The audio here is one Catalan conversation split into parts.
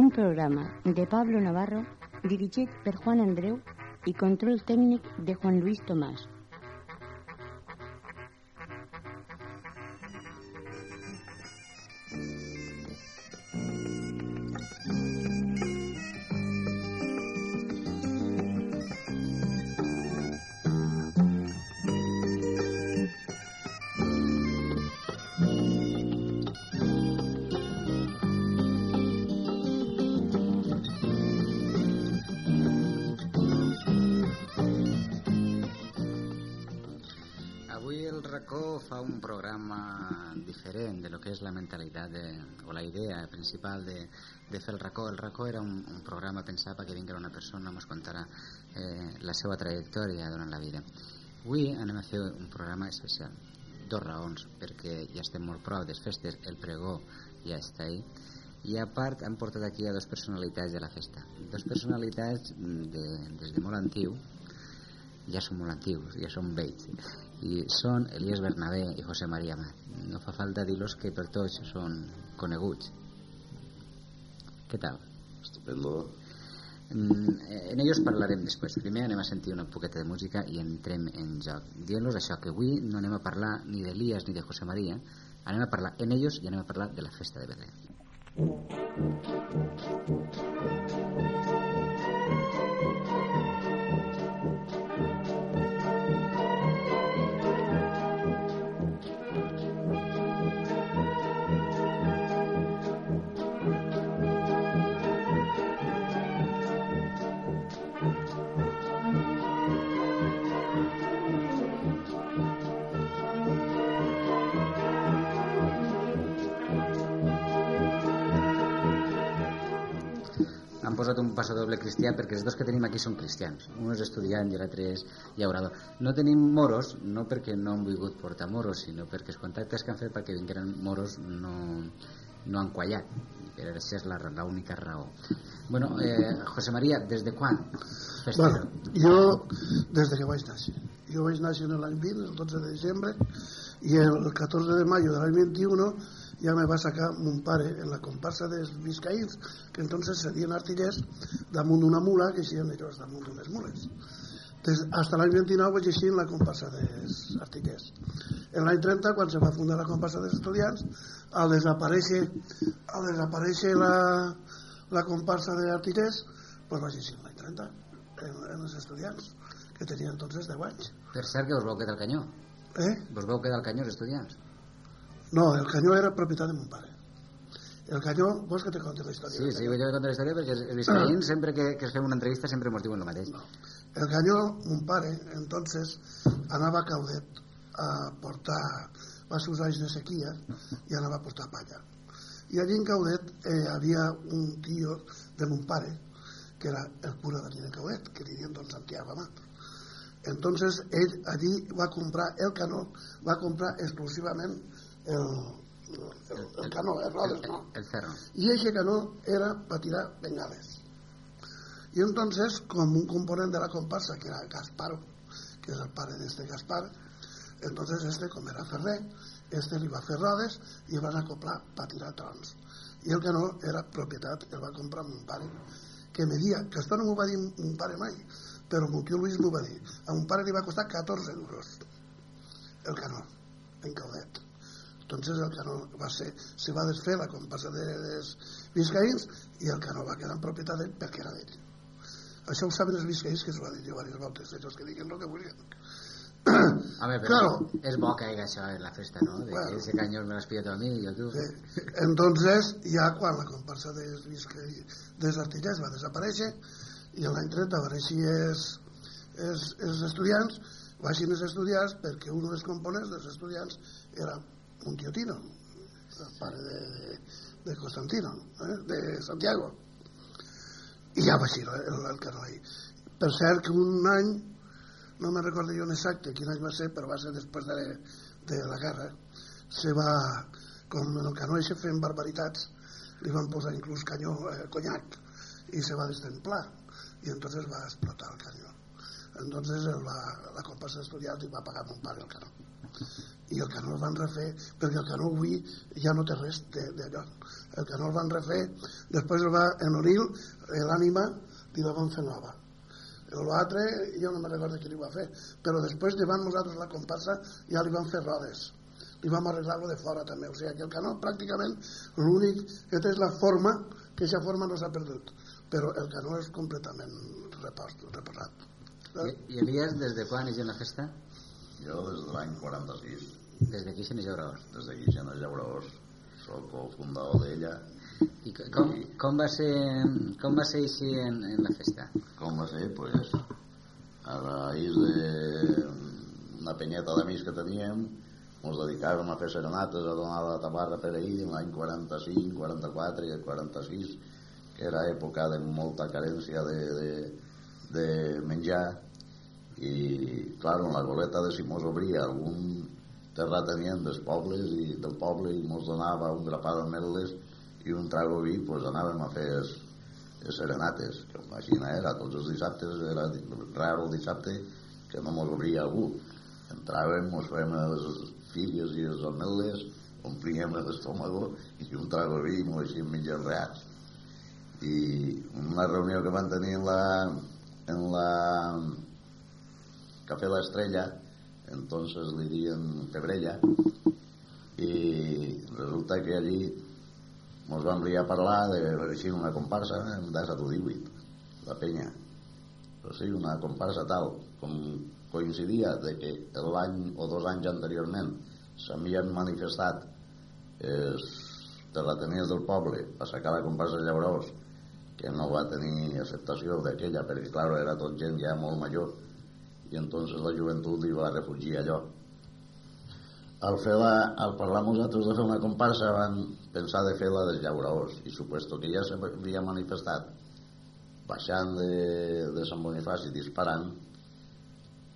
un programa de Pablo Navarro dirigit per Juan Andreu i control tècnic de Juan Luis Tomàs. Principal de, de fer el racó. El racó era un, un programa pensat perquè vinguera una persona ens contara eh, la seva trajectòria durant la vida. Avui anem a fer un programa especial. Dos raons, perquè ja estem molt prou des festes, el pregó ja està ahí, i a part han portat aquí a dos personalitats de la festa. Dos personalitats de, des de molt antiu, ja són molt antius, ja són vells, i són Elias Bernabé i José María Amat. No fa falta dir-los que per tots són coneguts. Què tal? Estupendo. Mm, En ells parlarem després. Primer anem a sentir una poqueta de música i entrem en joc. Dient-los això, que avui no anem a parlar ni d'Elias ni de José María, anem a parlar en ells i anem a parlar de la festa de Betlem. han posat un passadoble cristià perquè els dos que tenim aquí són cristians. Un és estudiant i l'altre és llaurador. No tenim moros, no perquè no han volgut portar moros, sinó perquè els contactes que han fet perquè vingueren moros no, no han quallat. Però aquesta és l'única raó. Bueno, eh, José María, des de quan? Bueno, jo, des de que vaig néixer. Jo vaig néixer l'any 20, el 12 de desembre, i el 14 de mayo de l'any 21 ja me va sacar mon pare en la comparsa dels viscaïns, que entonces serien artillers damunt d'una mula, que eixien ells damunt d'unes mules. Des, hasta l'any 29 vaig eixir en la comparsa dels artillers. En l'any 30, quan se va fundar la comparsa dels estudiants, al desaparèixer, al desaparèixer la, la comparsa d'artillers, pues vaig eixir en l'any 30 en, en els estudiants, que tenien tots els 10 anys. per cert que us vau quedar al canyó Eh? vos vau quedar al canyó els estudiants No, el canyó era propietat de mon pare. El canyó, vols que te conti la història? sí, sí, vull contar la història perquè els viscaïns sempre que, que es fem una entrevista sempre ens diuen el mateix El canyó, mon pare, entonces, anava a Caudet a portar, va ser uns anys de sequia i anava a portar palla. I allí en Caudet eh, havia un tio de mon pare, que era el cura d'allí de Caudet, que li diuen don Santiago Amat. Entonces ell allí va comprar el canó, va comprar exclusivament el, el, el canó, el rodes, no? el cerro y ese canó era para tirar bengales. Y entonces, como un componente de la comparsa, que era Gasparo, que es el padre de este Gaspar, entonces este, como era ferrer, este li va fer rodes i el van acoplar per tirar trons. I el canó era propietat, el va comprar mon pare, que media, que esto no m'ho va dir mon pare mai, però mon tio Luis m'ho va dir. A mon pare li va costar 14 euros el canó, en Caudet. Entonces el canó va ser, se va desfer la comparsa de, dels viscaïns i el canó va quedar en propietat d'ell perquè era d'ell. Això ho saben els viscaïns que s'ho ha dit jo diverses voltes, ells que diguen el que vulguin. Home, però Claro. és bo que hagi això en la festa, no? De Bueno. que ese canyó me l'has pillat a mi i a tu. Sí. Entonces, ja quan la comparsa dels, viscaï- dels artillers va desaparèixer i l'any 30 van eixir els, els, els estudiants, baixin els estudiants perquè un dels components dels estudiants era Tino, el pare de, de, de Constantino, eh? de Santiago. I ja va així el, el ahí. Per cert que un any, no me recordo jo en exacte quin any va ser, però va ser després de, de la guerra, se va, com en el canó eixe fent barbaritats, li van posar inclús canyó, eh, conyac, i se va destemplar, i entonces va explotar el canyó. Entonces el va, la comparsa d'estudiants i va pagar mon pare el canó. I el canó el van refer perquè el canó avui ja no té res d'allò el canó el van refer després el va enolil l'ànima i la van fer nova. L'altre jo no me recordo qui li va fer. Però després llevant nosaltres la comparsa ja li van fer rodes. Li vam arreglar-lo de fora també. O sigui que el canó pràcticament l'únic que té és la forma que aquesta forma no s'ha perdut. Però el canó és completament repost, reposat. I, I Elias, des de quan és la festa? Jo des de l'any 46 Des d'aquí se n'hi Llaurós des d'aquí se n'hi Llaurós soc el fundador d'ella. I com, com va ser com va ser així en, en la festa? com va ser? pues a raïs de una penyeta d'amics que teníem ens dedicàvem a fer serenates a donar la tabarra per ahir en l'any 45, 44 i el 46 que era època de molta carència de, de, de menjar i clar, en la goleta de si mos obria algun terratenient dels pobles i del poble i mos donava un grapà d'ametlles i un trago vi, pues anàvem a fer es, les serenates, que així era, tots els dissabtes, era raro el dissabte que no mos obria algú. Entràvem, mos fèiem les filles i els ametlles, omplíem l'estómago i un trago vi i mos deixíem mig enreats. I una reunió que van tenir en la, en la Café La Estrella, entonces li diuen Febrella, i resulta que allí ens liar a parlar de així una comparsa en Dasa tu 18 la penya. Però sí, una comparsa tal com coincidia de que l'any o dos anys anteriorment s'havien manifestat els terratenients del poble per sacar la comparsa Llaurós que no va tenir acceptació d'aquella perquè clar, era tot gent ja molt major i entonces la joventut li va refugiar allò. Al, fer la, al parlar nosaltres de fer una comparsa van pensar de fer la dels llauraors i supuesto que ja s'havia manifestat baixant de, de Sant Bonifaci disparant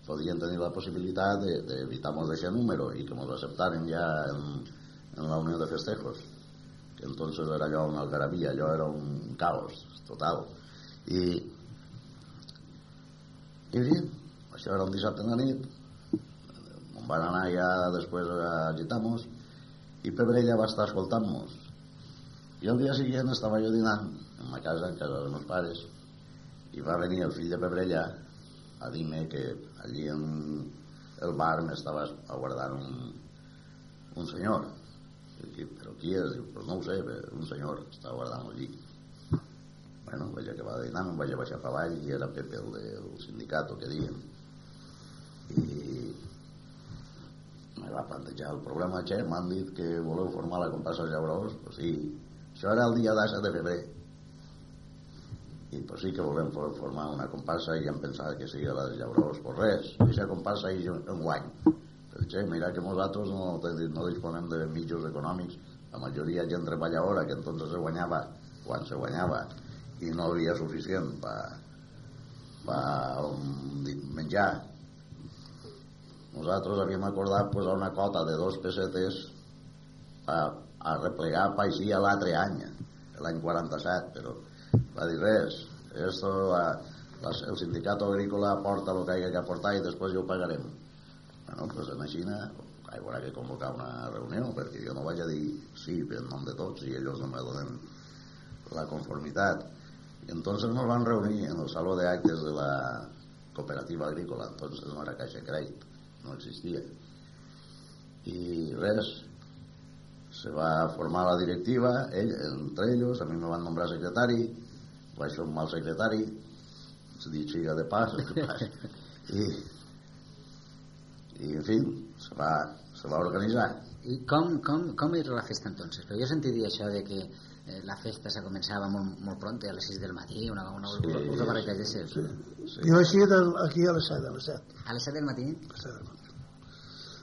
podien tenir la possibilitat d'evitar de, molt d'aquest número i que ens acceptaren ja en, en la Unió de Festejos que entonces era allò una algarabia allò era un caos total. I i bien, això era un dissabte de nit on van anar ja després a Gitamos i Pebrella va estar escoltant-nos. I el dia següent estava jo dinant en ma casa, en casa dels meus pares i va venir el fill de Pebrella a dir-me que allí en el bar m'estava aguardant un, un senyor. Dic, però qui és? Diu, pues no ho sé, un senyor està aguardant allí. Bueno, vaig acabar me'n vaig a baixar per avall i era Pepe el del sindicat que diuen i me va plantejar el problema che, m'han dit que voleu formar la comparsa Llaurós pues sí, això era el dia d'assa de febrer. I pues sí que volem formar una comparsa i hem pensat que sigui la de Llaurós pues res, aquesta comparsa hi un guany. Però mira que nosaltres no, no disponem de mitjos econòmics. La majoria gent treballadora que entonces se guanyava quan se guanyava. I no havia suficient per pa, pa menjar nosaltres havíem acordat pues, una cota de dos pessetes a, a replegar per així a l'altre any l'any 47 però va dir res esto la, la, el sindicat agrícola aporta el que hagi que aportar i després ja ho pagarem bueno, pues en Xina haurà que convocar una reunió perquè jo no vaig a dir sí en nom de tots i ells no me donen la conformitat. I entonces nos van reunir en el saló de actes de la cooperativa agrícola entonces no era Caixa Crèdit no existia. I res se va formar la directiva ell, entre ells, a mi me van nombrar secretari vaig ser un mal secretari se dit xiga de pas i i en fi se va, se va organitzar. I com, com, com era la festa entonces? Però jo dir això de que eh, la festa se començava molt, molt pronto, a les 6 del matí, una, una, Sí. una barreja de ser. sí. Sí. jo així del, aquí a les 7 a les 7 A les 7 del matí? a les 7 del matí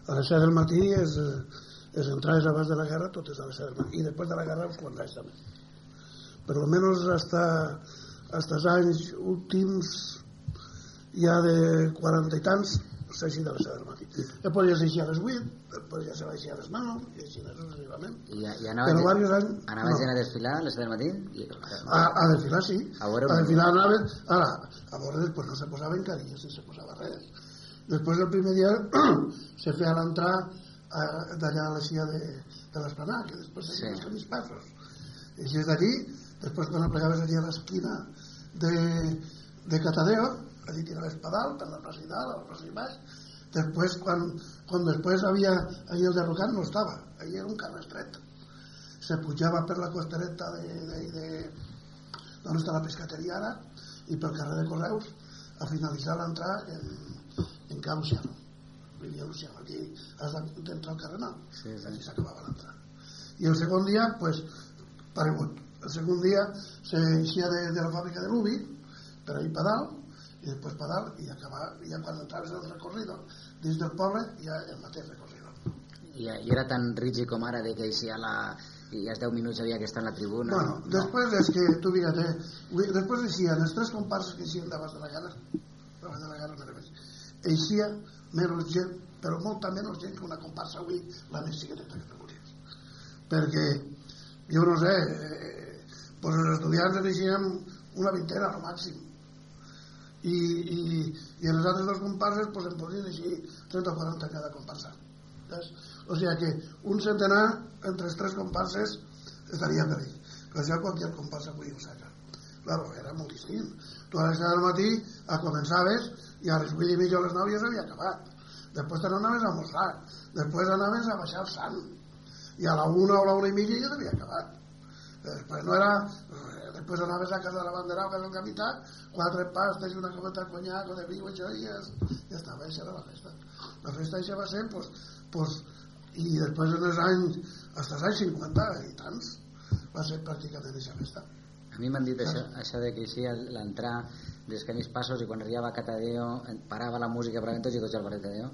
a les 7 del matí és, eh, les entrades abans de la guerra totes a les 7 del matí i després de la guerra els quants anys també però almenys hasta, hasta els anys últims ja de 40 i tants s'ha així de les 7 del matí ja podia ser així a les 8 després ja se va així a les 9 i així successivament I, i però anava, diversos anys anava no. a desfilar a les 7 del matí? I, a, a desfilar sí A veure- a desfilar anaven ara, a veure després no se posaven carilles ni se posava res després el primer dia se feia l'entrar d'allà a la cia de, de l'Esplanà, que després Sí. tenien els passos. I així és d'allí, després quan aplegaves allí a l'esquina de, de Catadeo, allí tiraves pedal per la a la i baix, després quan, quan després havia allí el derrocat no estava, allí era un carrer estret se pujava per la costereta de, de, de, d'on està la pescateria ara i pel carrer de Correus a finalitzar l'entrar en, en Can Luciano Vivia Luciano, aquí has de- d'entrar al carrer nou. Sí, sí. aquí s'acabava l'entrada. I el segon dia pues, paregut. El segon dia se eixia de, de la fàbrica de l'Ubi per ahir per dalt i després per dalt i acabar, ja quan entraves en el recorrido dins del poble ja el mateix recorrido I, I era tan rígid com ara de que si a la, i als 10 minuts havia que estar en la tribuna. Bueno, no. després és que, tu fíjate, vull- després eixien els tres comparses que eixien d'abans de la guerra, d'abans de la no res, eixia menys gent, però molta menys gent que una comparsa avui, la més xiqueteta que tu volies. Perquè, jo no sé, eh, pues els estudiants en eixien una vintena al màxim. I, i, i en les altres dos comparses pues, en podien eixir 30 o 40 cada comparsa. Saps? O sigui que un centenar entre els tres comparses estaria per ahí. Però això qualsevol comparsa avui ho saca. Claro, era molt distint. Tu a les 7 del matí a començaves i a les 8 i mitja o les 9 ja s'havia acabat. Després te n'anaves a almorzar. Després anaves a baixar el sant. I a la 1 o la 1 i mitja ja s'havia acabat. Després no era... Després anaves a casa de la bandera casa del capità, quatre pastes i una cometa de conyac o de vi o això i ja, ja estava, això era la festa. La festa això va ser, pues, pues, i després en els anys, fins als anys 50 i tants, va ser pràcticament aquesta festa. A mi m'han dit això, això de que així l'entrar dels canis passos i quan arribava a Catadeo parava la música per tots i tots al ballet de Déu.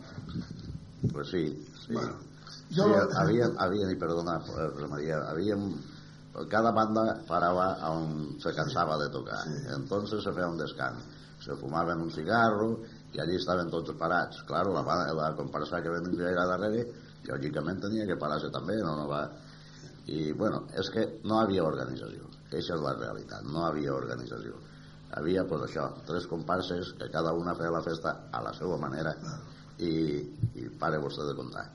Pues sí, sí. Bueno, Sí, jo lo- havia, havia, i perdona, José María, havíem, cada banda parava on se cansava de tocar. Entonces se feia un descans. Se fumaven un cigarro i allí estaven tots parats. Claro, la, la comparsa que venia allà darrere, lògicament tenia que parar-se també, no, no va... I, bueno, és que no havia organització. Aquesta és la realitat, no havia organització. Havia, pues això, tres comparses que cada una feia la festa a la seva manera i, i pare vostè de comptar.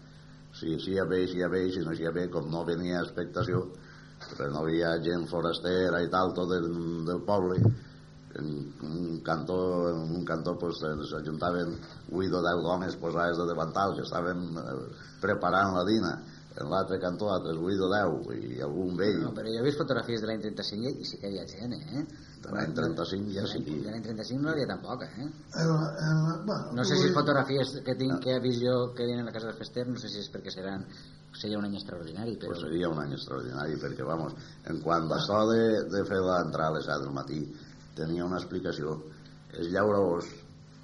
Si si hi bé, si hi bé, si no hi bé, com no venia expectació, perquè no hi havia gent forastera i tal, tot del, del poble, en un cantó, en un cantó pues, s'ajuntaven 8 o 10 homes posades de davantal que estaven eh, preparant la dina. En l'altre cantó altres 8 o 10 i algun vell. No, però jo he vist fotografies de l'any 35 i sí que hi havia gent, eh? De l'any 35 ja sí. De l'any 35 no n'hi havia tampoc, eh? El, el, bueno, No sé si dir- fotografies que tinc que visió que vienen a la casa del Fester, no sé si és perquè seran seria un any extraordinari, però... pues seria un any extraordinari perquè, vamos, en quant a això de, de fer l'entrada a les 7 del matí tenia una explicació. Els llauraors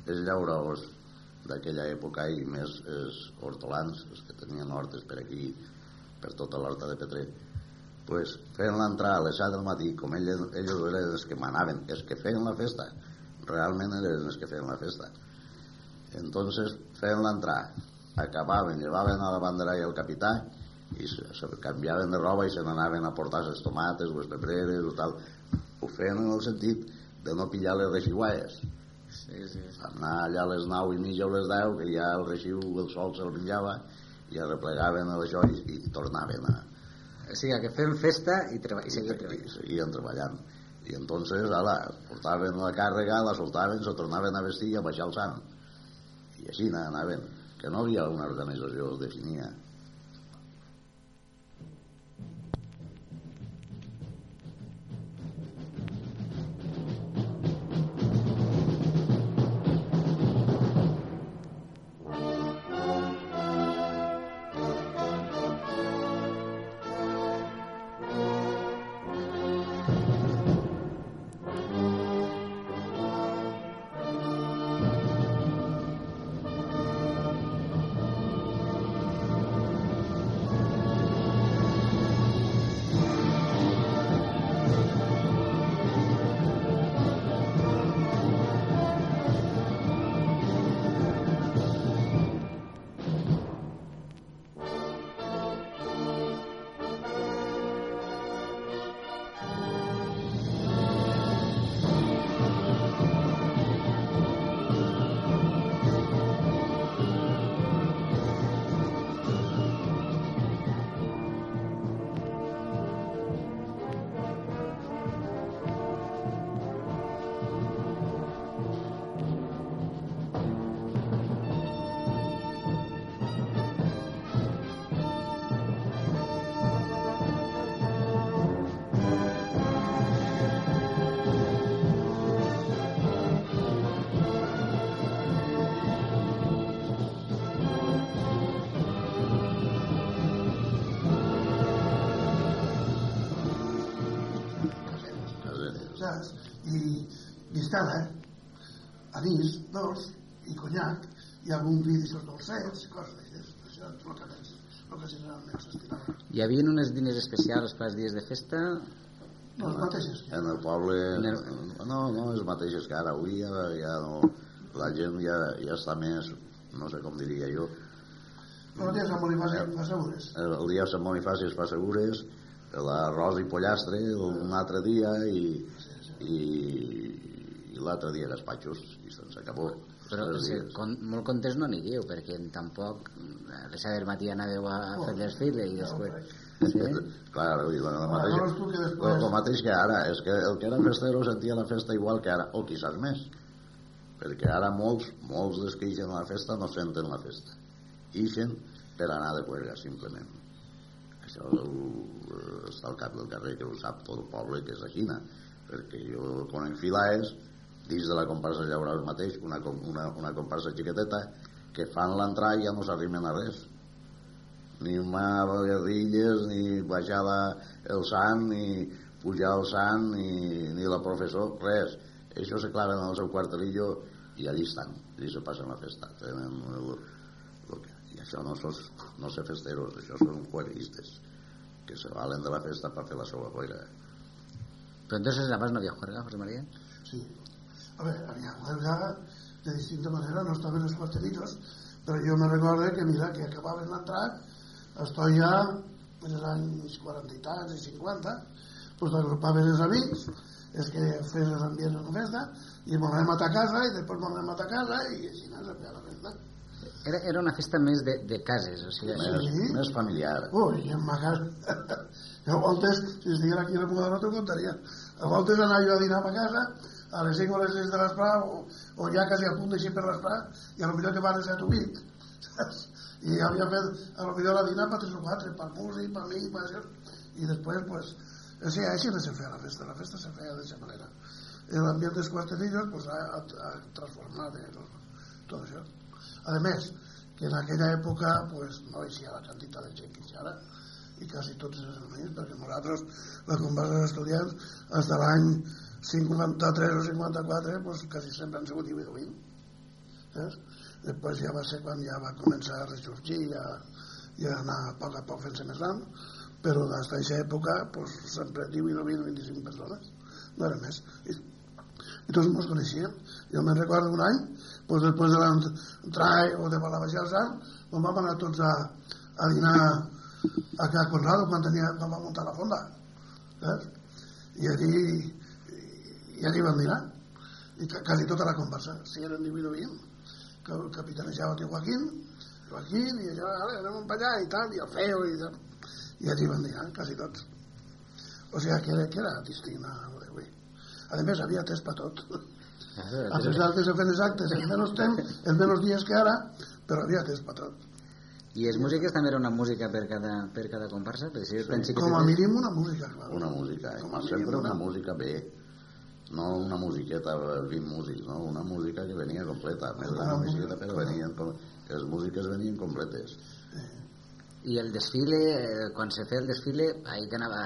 els llauraors d'aquella època i més els hortolans els que tenien hortes per aquí per tota l'horta de Petrer pues, feien l'entrada a les 7 del matí com ells, ells eren els que manaven els que feien la festa realment eren els que feien la festa. Entonces feien l'entrada acabaven, llevaven a la bandera i al capità i se, se canviaven de roba i se n'anaven a portar les tomates o les pebreres o tal. Ho feien en el sentit de no pillar les reixigualles Sí, sí, sí. anar allà a les 9 i mitja o les 10 que ja el reixiu el sol se'l menjava i es replegaven a això i, i tornaven a, O sigui, que fem festa i, treba i i, seguim i treballant. seguien treballant. I entonces ala, portaven la càrrega la soltaven, se tornaven a vestir i a baixar el sant. I així anaven que no havia una organització definia i mistela, anís, dos, i conyac, i algun vi d'aixòs dolcets, i coses d'aixòs. Això és el que més, el que generalment s'estirava. Hi havia uns diners especials per als dies de festa? No, les mateixes. En el poble... En el- No, no, és mateixes que ara. Avui ja, ja no... La gent ja, ja està més... No sé com diria jo. No tens amb Bonifaci, m'assegures. El el dia de Sant Bonifaci es fa segures, l'arròs i pollastre un altre dia i, i, i l'altre dia gaspatxos i se'ns acabó. Però sí, con, molt contents no aniríeu, perquè tampoc a les 7 del matí anàveu a fer el desfile i després... Sí? Clar, vull dir, la, la mateixa, no, després- el, el mateix que ara, és que el que era festero sentia la festa igual que ara, o quizás més, perquè ara molts, molts dels que ixen a la festa no senten la festa, ixen per anar de huelga, simplement. Això està al cap del carrer, que ho sap tot el poble, que és la Xina, perquè jo conec filaes, dins de la comparsa Llaurals mateix, una, una, una comparsa xiqueteta, que fan l'entrada i ja no s'arrimen a res ni mà guerrilles, ni baixar la, el sant, ni pujar el sant, ni, ni la professor, res. Això se claven en el seu quartelillo i allí estan, allí se passen la festa. Tenen el, el que, I això no, sos, no ser festeros, això són jueguistes, que se valen de la festa per fer la seva juega. Però entonces abans no havia juerga, José María? Sí. A ver, había huelga de distinta manera, no estaven els quartelillos, però jo me recordo que, mira, que acabaven d'entrar, estoy ja en els anys 40 i tants i 50, pues agrupaven els amics, és que feien l'ambient en la festa, i morrem a ta casa, i després morrem a ta casa, i així se feia la festa. Era, era una festa més de, de cases, o sigui... Més, Sí. més familiar. Ui, i en ma casa... a voltes, si estiguera aquí a la muda no t'ho contaria. A voltes anava jo a dinar a casa a les 5 o les 6 de l'esprà o, o ja quasi a punt d'així per l'esprà i a lo millor que van a 7 o 8 saps? i havia fet a lo millor la dinar per 3 o 4 per músic, per mi per això. i després pues sí, així no se feia la festa la festa se feia d'aquesta manera l'ambient dels quartelillos pues, ha, ha, transformat eh, tot això a més que en aquella època pues, no hi havia la quantitat de gent que hi ha ara i quasi tots els amics perquè nosaltres la comparsa dels estudiants fins a l'any 53 o 54 pues, quasi sempre han sigut 18 o 20 saps? després ja va ser quan ja va començar a ressorgir i a, i a anar a poc a poc fent-se més gran però des d'aquesta època pues, sempre 18 o 20 o 25 persones no era més i, i tots ens coneixíem jo me'n recordo un any pues, després de l'entrar o de la baixar el sant doncs vam anar tots a, a dinar a Can Conrado quan, tenia, quan va muntar la fonda saps? i allí i allí vam dinar i quasi tota la conversa. Si eren 18 o 20 que el capitanejava tio Joaquín Joaquín i allò, ara anem per allà i tal i el feo i, tal. i allí vam dinar quasi tots. O sigui que era, que era distint a d'avui a més havia test per tot. A pesar que se feien els actes en menys temps en menys dies que ara però havia test per tot I les músiques també era una música per cada, per cada comparsa? Perquè si jo penso que com a mínim una música clar. Una música, Com a eh? sempre una una- música bé. No una musiqueta, 20 músics, no? Una música que venia completa. Més Una musiqueta, però venien, com- les músiques venien completes. I el desfile, eh, quan se feia el desfile, ahí que anava...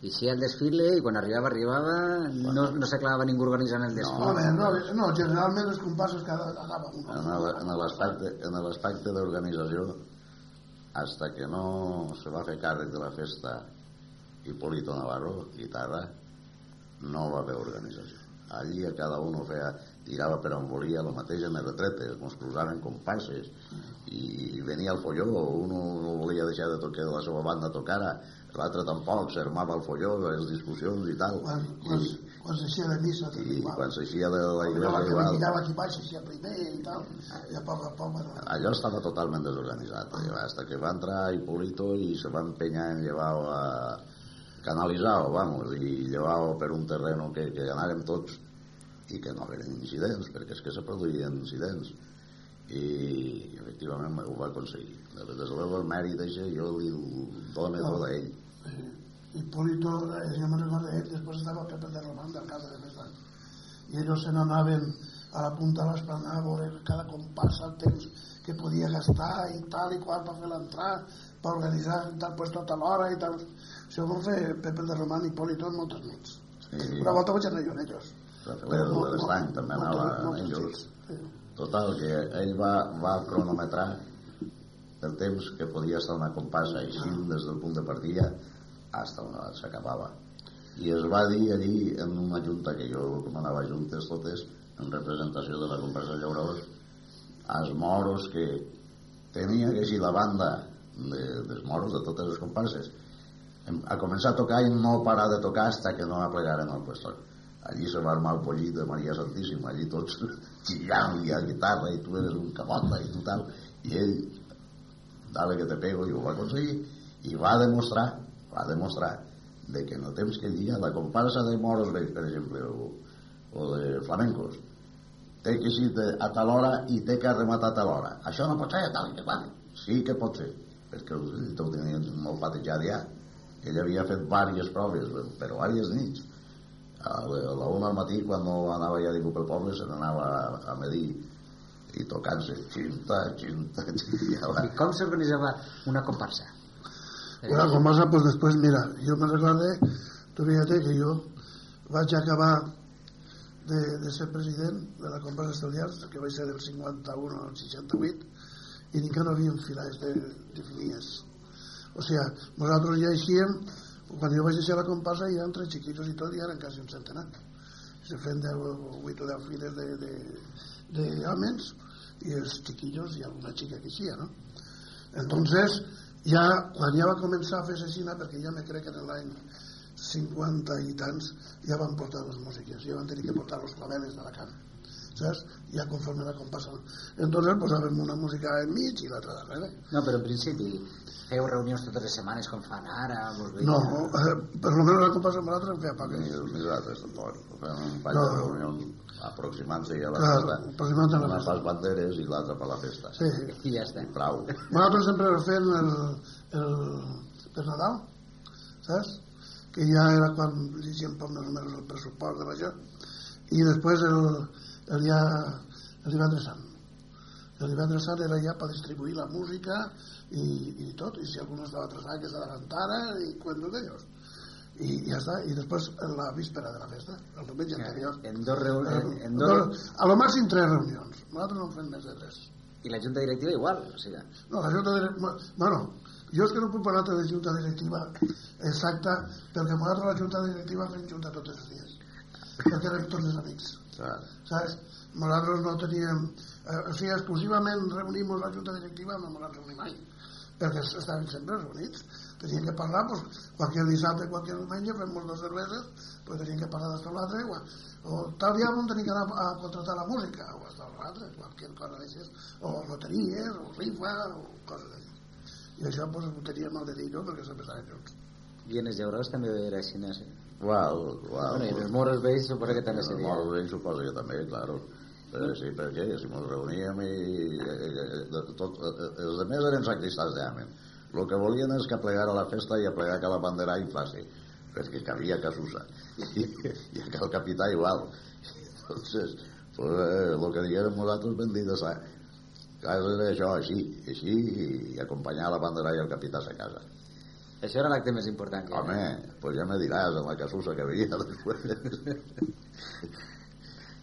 Eixia el desfile i quan arribava, arribava, no, no s'aclavava ningú organitzant el desfile. No, no, generalment les comparses que agafava una. En el- en l'aspecte en l'aspecte d'organització, hasta que no se va fer càrrec de la festa Hipólito Navarro, guitarra, no va haver organització. Allí a cada un ho feia, tirava per on volia, el mateix en les retretes, ens cruzaven comparses, i venia el folló, un no volia deixar de tocar de la seva banda tocara, l'altre tampoc, s'armava el folló, les discussions i tal. Quan, quan, I, quan s'eixia de missa i igual. quan s'eixia de la iglesia igual, mirava aquí baix s'eixia primer i tal, i a poc a poc bueno, allò estava totalment desorganitzat hasta que va entrar Hipólito i se va empenyar en llevar a canalitzar vamos, i llevar per un terreno que, que anàrem tots i que no eren incidents perquè és que se produïen incidents. I efectivament ho va aconseguir. Des de luego el mèrit d'això jo li dono tot a ell Hipólito, eh, jo me'n recordo ell, després estava Pepe de Román del casa de festa i ells se n'anaven a la punta de l'esplanada a veure cada comparsa el temps que podia gastar i tal i qual per fer l'entrada per organitzar tal puesto a tal hora i tal. Això ho fer Pepe de Román i Hipólito en moltes nits. Sí, una volta vaig anar jo en ells. Rafael de l'Estany també anava amb ells. Total, que ell va, va cronometrar el temps que podia estar una comparsa així des del punt de partida hasta on s'acabava. I es va dir allí en una junta que jo com anava juntes totes en representació de la comparsa de llauradors als moros que tenia que així la banda de, dels moros de totes les comparses a començar a tocar i no parar de tocar hasta que no aplegaren el puesto. Allí se va armar el pollit de Maria Santíssima allí tots xillant i a guitarra i tu eres un cabota i tu tal i ell dale que te pego i ho va aconseguir i va demostrar va demostrar de que no temps que dir la comparsa de moros vells per exemple o, o de flamencos. Té que ser a tal hora i té que rematar a tal hora. Això no pot ser tal que qual. Sí que pot ser perquè ho, ho tenien molt patejat ja ell havia fet diverses proves però diverses nits. A la una al matí quan no anava ja ningú pel poble se n'anava a, a medir i tocant-se xinta, xinta, xinta. I com s'organitzava una comparsa? Una comparsa, pues después, mira, yo me recordé, tú fíjate que yo vaig acabar de, de ser president de la comparsa Esteliars, que vaig ser del 51 al 68, i encara no havíem filades de, definides. O sigui, nosaltres ja eixíem, quan jo vaig deixar la comparsa hi eren tres xiquillos i tot, i eren quasi un centenar. Se feien 10 o 8 o 10 files de, de, de homes i els xiquillos i alguna xica que eixia, no? Entonces, ja, quan ja va començar a fer assassina, perquè ja me crec que en l'any 50 i tants ja van portar les músiques, ja van tenir que portar los claveles de la cant, saps? Ja conforme la comparsa. Entonces posàvem una música enmig i l'altra darrere. No, però en principi feu reunions totes les setmanes com fan ara, vos veia... No, eh, per lo menos la comparsa amb l'altra en feia ni poques. els nosaltres tampoc fem un pany No. de reunió aproximant-se ja a la Clar, festa la una festa. pas banderes i l'altra per la festa Sí. I ja està. prou Nosaltres sempre fem el, el, per Nadal, saps? Que ja era quan llegíem poc més o menys el pressupost de l'això. I després el, el, dia, el divendres sant. El divendres sant era ja per distribuir la música i, i tot, i si algú no estava atrasat que s'adavantara i cuentos d'ells. I ja està, i després en la víspera de la festa, el diumenge anterior. En dos reu... Eh, en, en dos... A lo màxim tres reunions, nosaltres no en fem més de tres. I la junta directiva igual, o sigui... No, la junta directiva... Bueno, jo és que no puc parlar de la junta directiva exacta, perquè nosaltres la junta directiva fem junta tots els dies. Perquè érem tots els amics, clar. saps? Nosaltres no teníem... Eh, o sigui, exclusivament reunim la junta directiva, no ens reunim mai, perquè estàvem sempre reunits. Teníem que parlar, pues, qualque dissabte, qualque diumenge, fem dos cerveses, pues teníem que parlar o l'altre, o, o tal dia on tenim que anar a contratar la música, o o l'altre, qualque cosa d'això, o loteries, o rifa, o coses d'això. I això pues, ho teníem al dedillo perquè sempre estaven junts. I en els llauradors també era així, no. Well, well, Bueno, i els moros vells suposo que també els seria. moros vells suposo que també, claro. Però sí, perquè si ens reuníem i eh, eh, de- tot, eh, els altres eren sacristans d'amen. El que volien és que aplegara la festa i aplegar la bandera inflasi, perquè cabia casusa. I, i que el capità igual. Entonces, pues, eh, lo que diguérem nosaltres ben dit és casa era això, així, així, i acompanyar la bandera i el capità a sa casa. Això era l'acte més important que Home, pues ja me diràs en la casusa que havia després.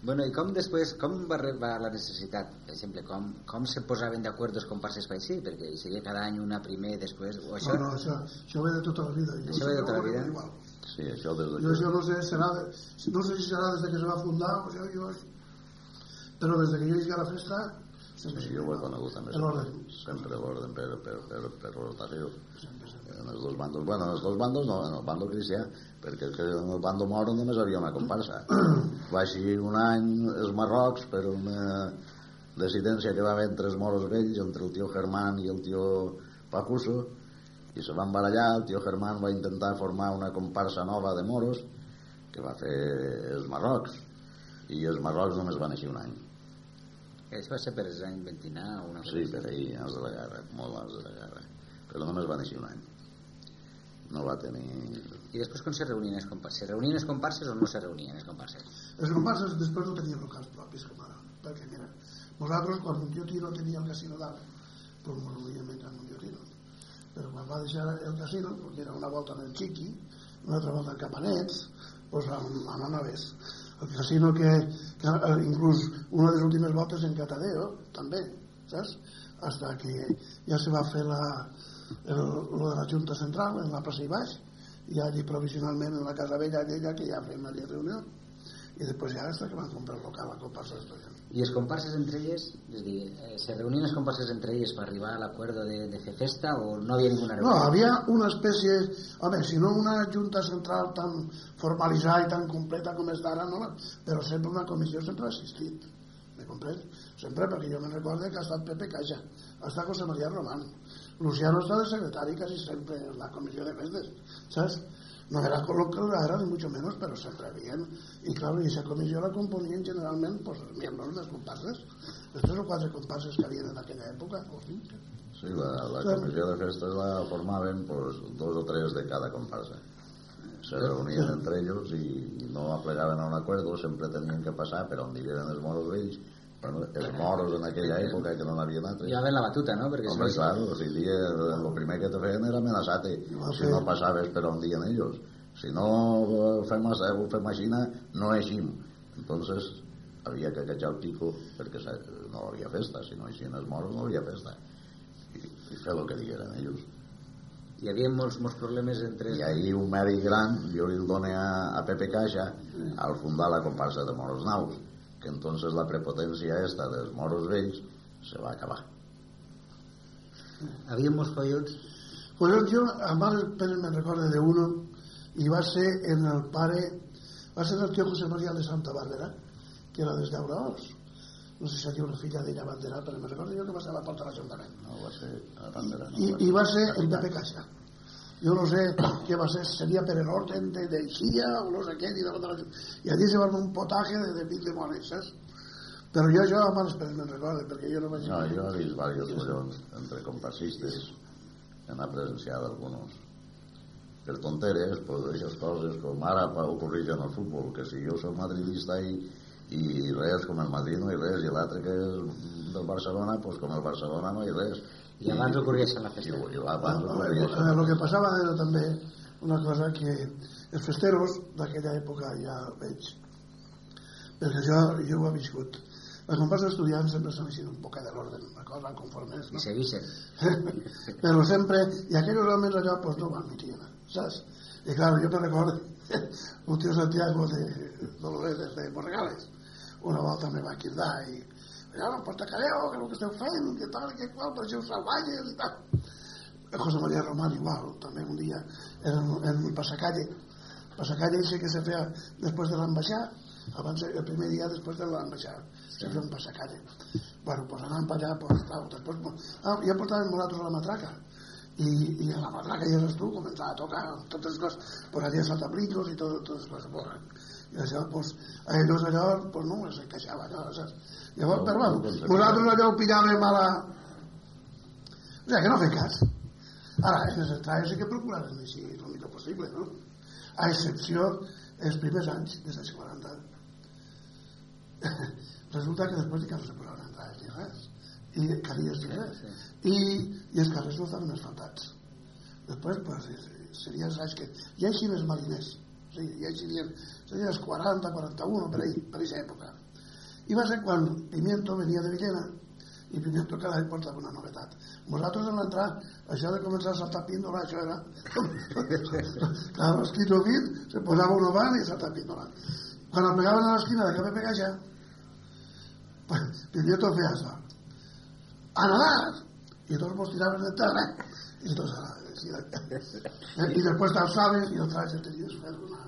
Bueno, i com després, com va arribar la necessitat, per exemple, com, com se posaven d'acord els comparses per així? Perquè hi seria cada any una primer, després... O això, No, no, això, això ve de tota la vida. Jo Això ve de sempre tota la vida? Igual. Sí, això des de Jo això no sé, serà de, no sé si serà des de que se va fundar o jo, jo, però des de que jo hi a la festa sempre Sí, jo ho he conegut també. L'ordre. Sempre l'ordre per, per, per, per rotació. Sempre, sempre. En els dos bandos, bueno, en els dos bandos no, en el bando cristià, perquè que en el bando moro només havia una comparsa. Va així un any els Marrocs per una decidència que va haver entre els moros vells, entre el tio Germán i el tio Pacuso, i se van barallar, el tio Germán va intentar formar una comparsa nova de moros que va fer els Marrocs, i els Marrocs només van així un any. això va ser per els anys 29 una cosa Sí, així. per ahir, abans de la guerra, molt abans de la guerra. Però només va néixer un any. No va tenir... I després com se reunien els comparses? Se reunien els comparses o no se reunien els comparses? Les comparses després no tenien locals propis com ara, perquè mira, nosaltres quan un tiro tenia el casino d'ara, pues ens reuníem en un tiro. Però quan va deixar el casino, perquè era una volta en el Chiqui, una altra volta en Capanets, pues amb, amb anaves. el casino que, que eh, inclús una de les últimes voltes en Catadeo també, saps? hasta que ja se va fer la, el, de la Junta Central en la plaça i baix i allí provisionalment en la Casa Vella aquella que ja fem allà reunió. I després ja hasta que van comprar el local a comparsa d'estudiants i els comparses entre elles és dir, eh, se reunien els comparses entre elles per arribar a l'acuerdo de, de fer festa o no havia ninguna reunió? No, havia una espècie home, si no una junta central tan formalitzada i tan completa com és d'ara no, però sempre una comissió sempre ha existit. Me comprens? Sempre, perquè jo me'n recorde que ha estat Pepe Caixa, ha estat José María Román, Luciano està de secretari quasi sempre en la comissió de festes, saps? No era era, ni mucho menos, pero siempre bien. Y claro, y esa comisión la componían generalmente pues, miembros de los comparses, los tres o cuatro comparses que había en aquella època. O sí, sí la, la comissió de festes la formaven pues, dos o tres de cada comparsa. Se reunien entre ells i no aplegaven a un acuerdo, sempre tenien que passar per on digueren els moros vells bueno, els moros en aquella època que no n'havien altres ja ven la batuta, no? Perquè Home, clar, o sigui, el primer que te feien era amenaçar-te. Si no passaves per on diuen ells. Si no fem, ho fem així no eixim entonces havia que catxar el pico perquè no havia festa. Si no eixien els moros no havia festa. I, i fer el que digueren ells. Hi havia molts, molts problemes entre... I ahir un mèdic gran, jo li el dono a, a Pepe Caixa, al fundar la comparsa de Moros Naus que entonces la prepotencia esta dels moros vells se va acabar. Havia molts collons? Collons jo, a mare Pérez me recorda de uno i va ser en el pare va ser el tio José María de Santa Bàrbara que era des d'Auraors no sé si aquí una filla d'ella Bandera però me recordo jo que va ser a la porta de l'Ajuntament no, va ser a Bandera no, I, i va ser el Pepe Caixa yo no sé qué va ser, sería per orden de, de Xilla o no sé qué, y, de la, y allí se va un potaje de, de mil demonis, saps? Però jo, jo, abans per me'n recorde, perquè jo no vaig... No, jo he vist diversos collons entre compassistes, en la presenciat alguns. Per tonteres, pues, aquestes coses, com ara ocorrir en el futbol, que si jo soc madridista i, i res com el Madrid no hi res, i l'altre que és del Barcelona, pues com el Barcelona no hi res i abans ocorria en la festa. I, i abans ocorria eh, El que passava era també una cosa que els festeros d'aquella època ja veig perquè jo, jo ho he viscut les comparses d'estudiants sempre s'han així un poc de l'ordre una cosa conforme és no? i seguixen però sempre i aquells homes allò pues, no van ni saps? i clar, jo te recordo un tio Santiago de Dolores de Borregales una volta me va quedar i no porta careo, que el que esteu fent, que tal, que qual, per això salvalles i tal. El José María Román igual, també un dia en, en un passacalle, passacalle ese que se feia després de l'ambaixada, abans, el primer dia després de l'ambaixada, sí. se feia un passacalle. Bueno, pues anàvem per allà, pues, tal, després, ah, ja portàvem nosaltres a la matraca, i, i a la matraca ja eres tu, començava a tocar totes les coses, pues allà saltablincos i tot, totes les coses, pues, i això, pues, a ells allò, pues no, es encaixava allò, saps? Llavors, però bueno, nosaltres allò ho pillàvem a la... O sigui, que no fem cas. Ara, les entrades sí que procurarem així el millor possible, no? A excepció els primers anys, des dels 40. Resulta que després de que no se posaven entrades ni res. I caries ni res. I, I els carrers no estaven asfaltats. Després, pues, serien els anys que... Hi ha així els mariners. O sigui, hi ha així serien els 40, 41, per ahí, per aquesta època i va ser quan Pimiento venia de Villena i Pimiento cada any portava una novetat. Nosaltres en l'entrar, això de començar a saltar píndola, això era... Clar, l'esquito fit, se posava un van i saltar píndola. Quan el pegaven a l'esquina de que me pega ja, pues, Pimiento feia això. A nadar! I tots mos tiraven de terra i tots a la... I després t'alçaves i otra vez una porqueria tot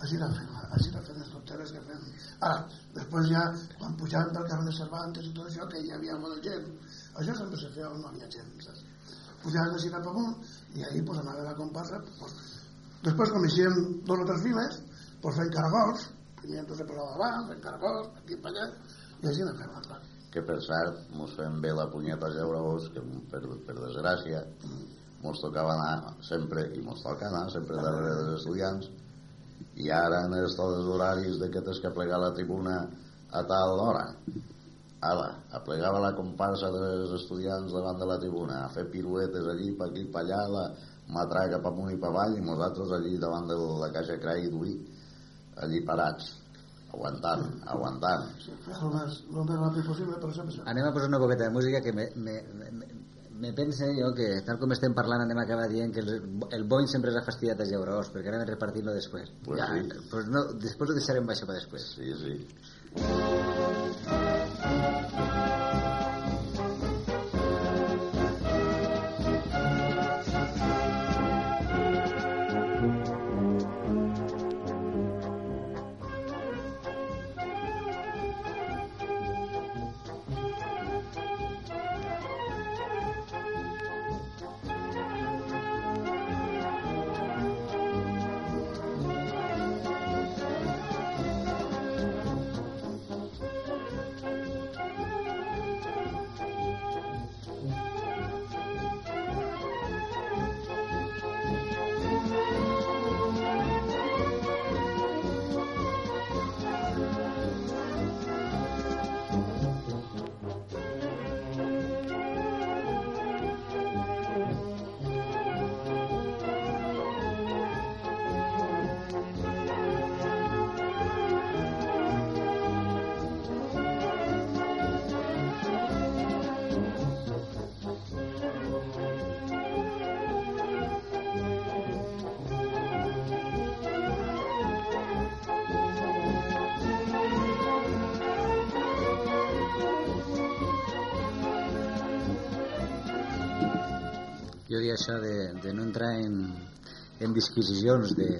Així era fent, així era fent tonteres que fem. Ara, després ja, quan pujàvem pel carrer de Cervantes i tot això, que hi havia molta gent, això sempre se feia on no havia gent, saps? Pujàvem de cap amunt i ahir pues, anava la comparsa. Pues, després coneixíem dos o tres files, pues, fent caragols, Pimiento se posava davant, fent caragols, aquí per allà, i així anem fent l'altre. Que per cert, mos fem bé la punyeta a vos, que per, per desgràcia, mos tocava anar sempre, i mos toca anar sempre darrere dels estudiants, i ara en els tots horaris de que tens que plegar la tribuna a tal hora ala, aplegava la comparsa dels estudiants davant de la tribuna a fer piruetes allí, per aquí, per allà la matraca cap amunt i per avall i nosaltres allí davant de la caixa Crai d'Uí allí parats, aguantant, aguantant. El més, el més ràpid possible, però sempre sempre. Anem a posar una coqueta de música que me, me, me, me pense jo que tal com estem parlant anem a acabar dient que el, el bony sempre és fastidiat a Geurós perquè anem a repartir-lo després Pues ja, sí. pues no, després ho deixarem baixar per després Sí, sí. Diria això de, de no entrar en, en disquisicions de,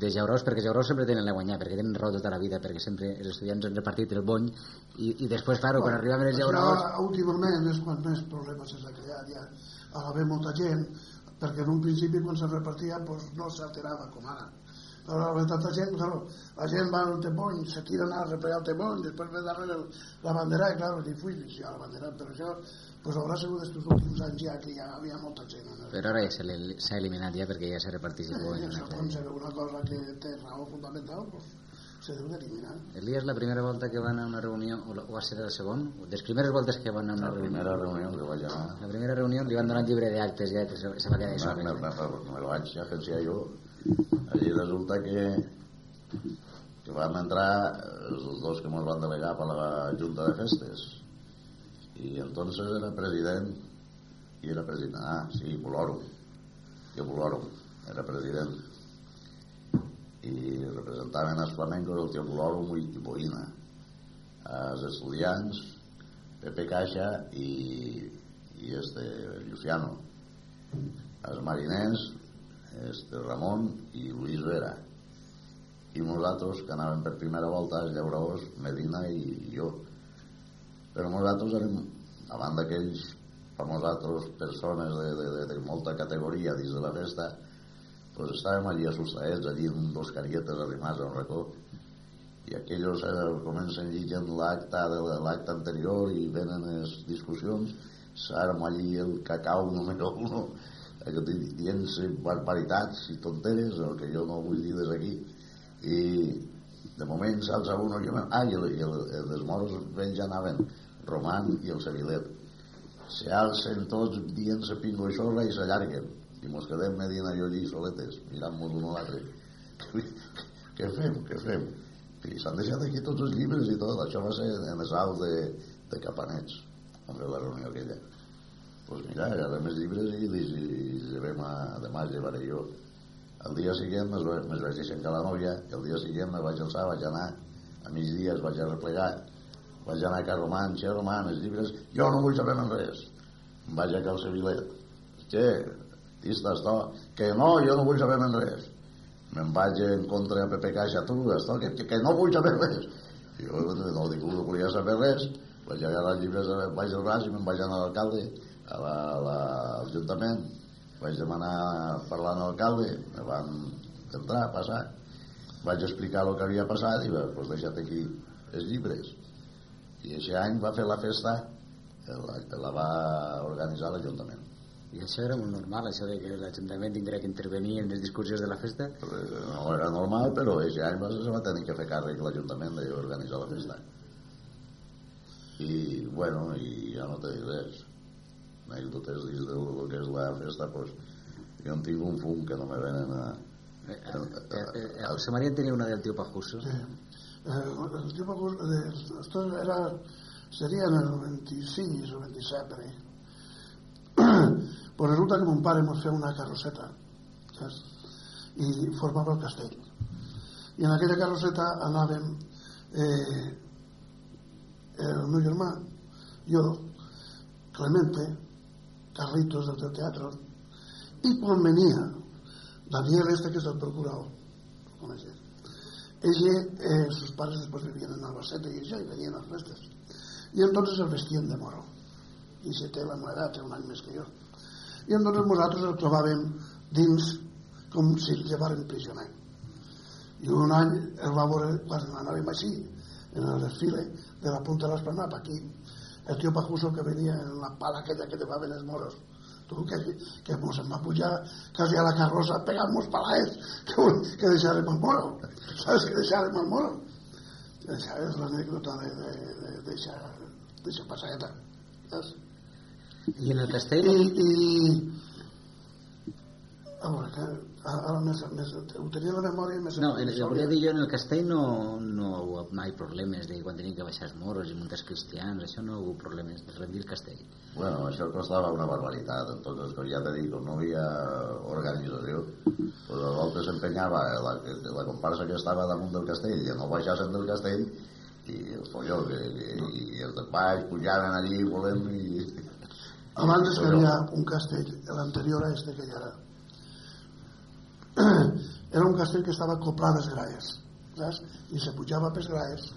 de Jaurós, perquè Jaurós sempre tenen la guanyar, perquè tenen raó tota la vida, perquè sempre els estudiants han repartit el bony, i, i després, claro, quan arribaven els Jaurós... últimament és quan més problemes s'ha creat ja a haver molta gent perquè en un principi quan se repartia pues, no s'alterava com ara però ara ve tanta gent, claro, la gent va al tebony, se tira a replegar el tebony, després ve darrere el- la bandera, i claro, difuix, ja la bandera, però això pues, haurà sigut estos últims anys ja que ja havia molta gent en el Però ara ja s'ha eliminat ja perquè ja s'ha repartit el bony. I una això, quan se vegada. veu una cosa que té raó fundamental, pues, se deu d'eliminar. Elias, la primera volta que van a una reunió, o, la- o va ser la segona, les primeres voltes que van a una La reunió, primera reunió que vaig anar la primera reunió li van donar un llibre d'actes ja, se, se va quedar me, això. me, me, me, me lo vaig agenciar jo allí resulta que que vam entrar els dos que ens van delegar per la Junta de Festes. I entonces era president i era president, ah, sí, Bolòrum jo Bolòrum era president. I representaven els flamencos el tio Bolòrum i Boina. Els estudiants Pepe Caixa i, i este Luciano. Els mariners este Ramon i Luis Vera. I nosaltres que anàvem per primera volta els llauradors, Medina i jo. Però nosaltres érem davant d'aquells famosatos persones de, de, de, de molta categoria dins de la festa pues estàvem allí assustadets allí amb dos carietes arrimats a un racó. I aquells eh, comencen llegint l'acte de l'acte anterior i venen les discussions. S'arm allí el cacau número uno allò di- dient-se barbaritats i tonteres el que jo no vull dir des aquí i de moment s'alça jo, me- ah, i, el, i el, el, els moros ja anaven Roman i el Sevilet se alcen tots dient-se pingo i s'allarguen. I mos quedem Medina i jo allí soletes mirant-nos un a l'altre. Què fem, què fem? I s'han deixat aquí tots els llibres i tot. Això va ser en salt de, de Capanets ve la reunió aquella pues mira, agarrem els llibres i, i, i llevem a, demà els llevaré jo. El dia següent me'ls me'ls vaig deixar la nòvia el dia següent me vaig alçar, vaig anar a migdia es vaig a replegar vaig anar a Can Roman, xe Roman, els llibres jo no vull saber en res. Em vaig a Cal Sevilet che, estàs to que no, jo no vull saber en res. Me'n vaig en contra a Pepe Caixa tu, esto, que, que, que no vull saber res. Jo no dic no volia saber res. Vaig agarrar els llibres vaig al braç i me'n vaig anar a l'alcalde a la, a la, l'Ajuntament. Vaig demanar parlar amb l'alcalde me van entrar, passar. Vaig explicar el que havia passat i va, pues deixa't aquí els llibres. I aquest any va fer la festa la, la va organitzar l'Ajuntament. I això era molt normal, això de que l'Ajuntament tindrà que intervenir en les discussions de la festa. No era normal però aquest any va, se va tenir que fer càrrec l'Ajuntament d'organitzar la festa. I bueno i ja no te dic res anècdotes dins del que és la festa pues, jo en tinc un fum que no me venen a, Eh, eh, eh, José María tenía una del tío Pajuso. Sí. Eh, el tío Pajuso, esto era, sería en el 96 o 27 per ahí. pues resulta que mon pare ens feia una carrosseta saps? i formava el castell i en aquella carrosseta anàvem eh, el meu germà jo Clemente Carlitos del teatre i quan venia Daniel este que és el procurador el coneixes? Ell, eh, sus pares després vivien en Albacete i això i venien als restes i entonces el vestien de moro i si té la meva edat, té un any més que jo. I entonces nosaltres el trobàvem dins com si el llevaren prisioner. I un any el va veure quan anàvem així en el desfile de la punta de l'esplanada aquí el tio Pajuso que venia en la pala aquella que llevaven els moros. Tu que, que mos em va pujar quasi a la carrossa pegant-nos palaets que, que deixarem el moro. Saps que deixarem el moro això és l'anècdota de, de, de, deixar, deixar passadeta saps? I en el castell... i, i a veure, que ara més, més, ho tenia la memòria més No, en, jo volia dir jo, en el castell no, no hi ha mai problemes de quan tenien que baixar els moros i muntar els cristians, això no hi ha hagut problemes de rendir el castell. Bueno, això costava una barbaritat, entonces, com ja te dic, no hi havia organització, pues a voltes s'empenyava la, la comparsa que estava damunt del castell i no baixassen del castell i el folló, que, que, i els de baix pujaven allí volem i... abans es havia un castell l'anterior a este que hi ha ara era un castell que estava coplat les graes saps? i se pujava pels graes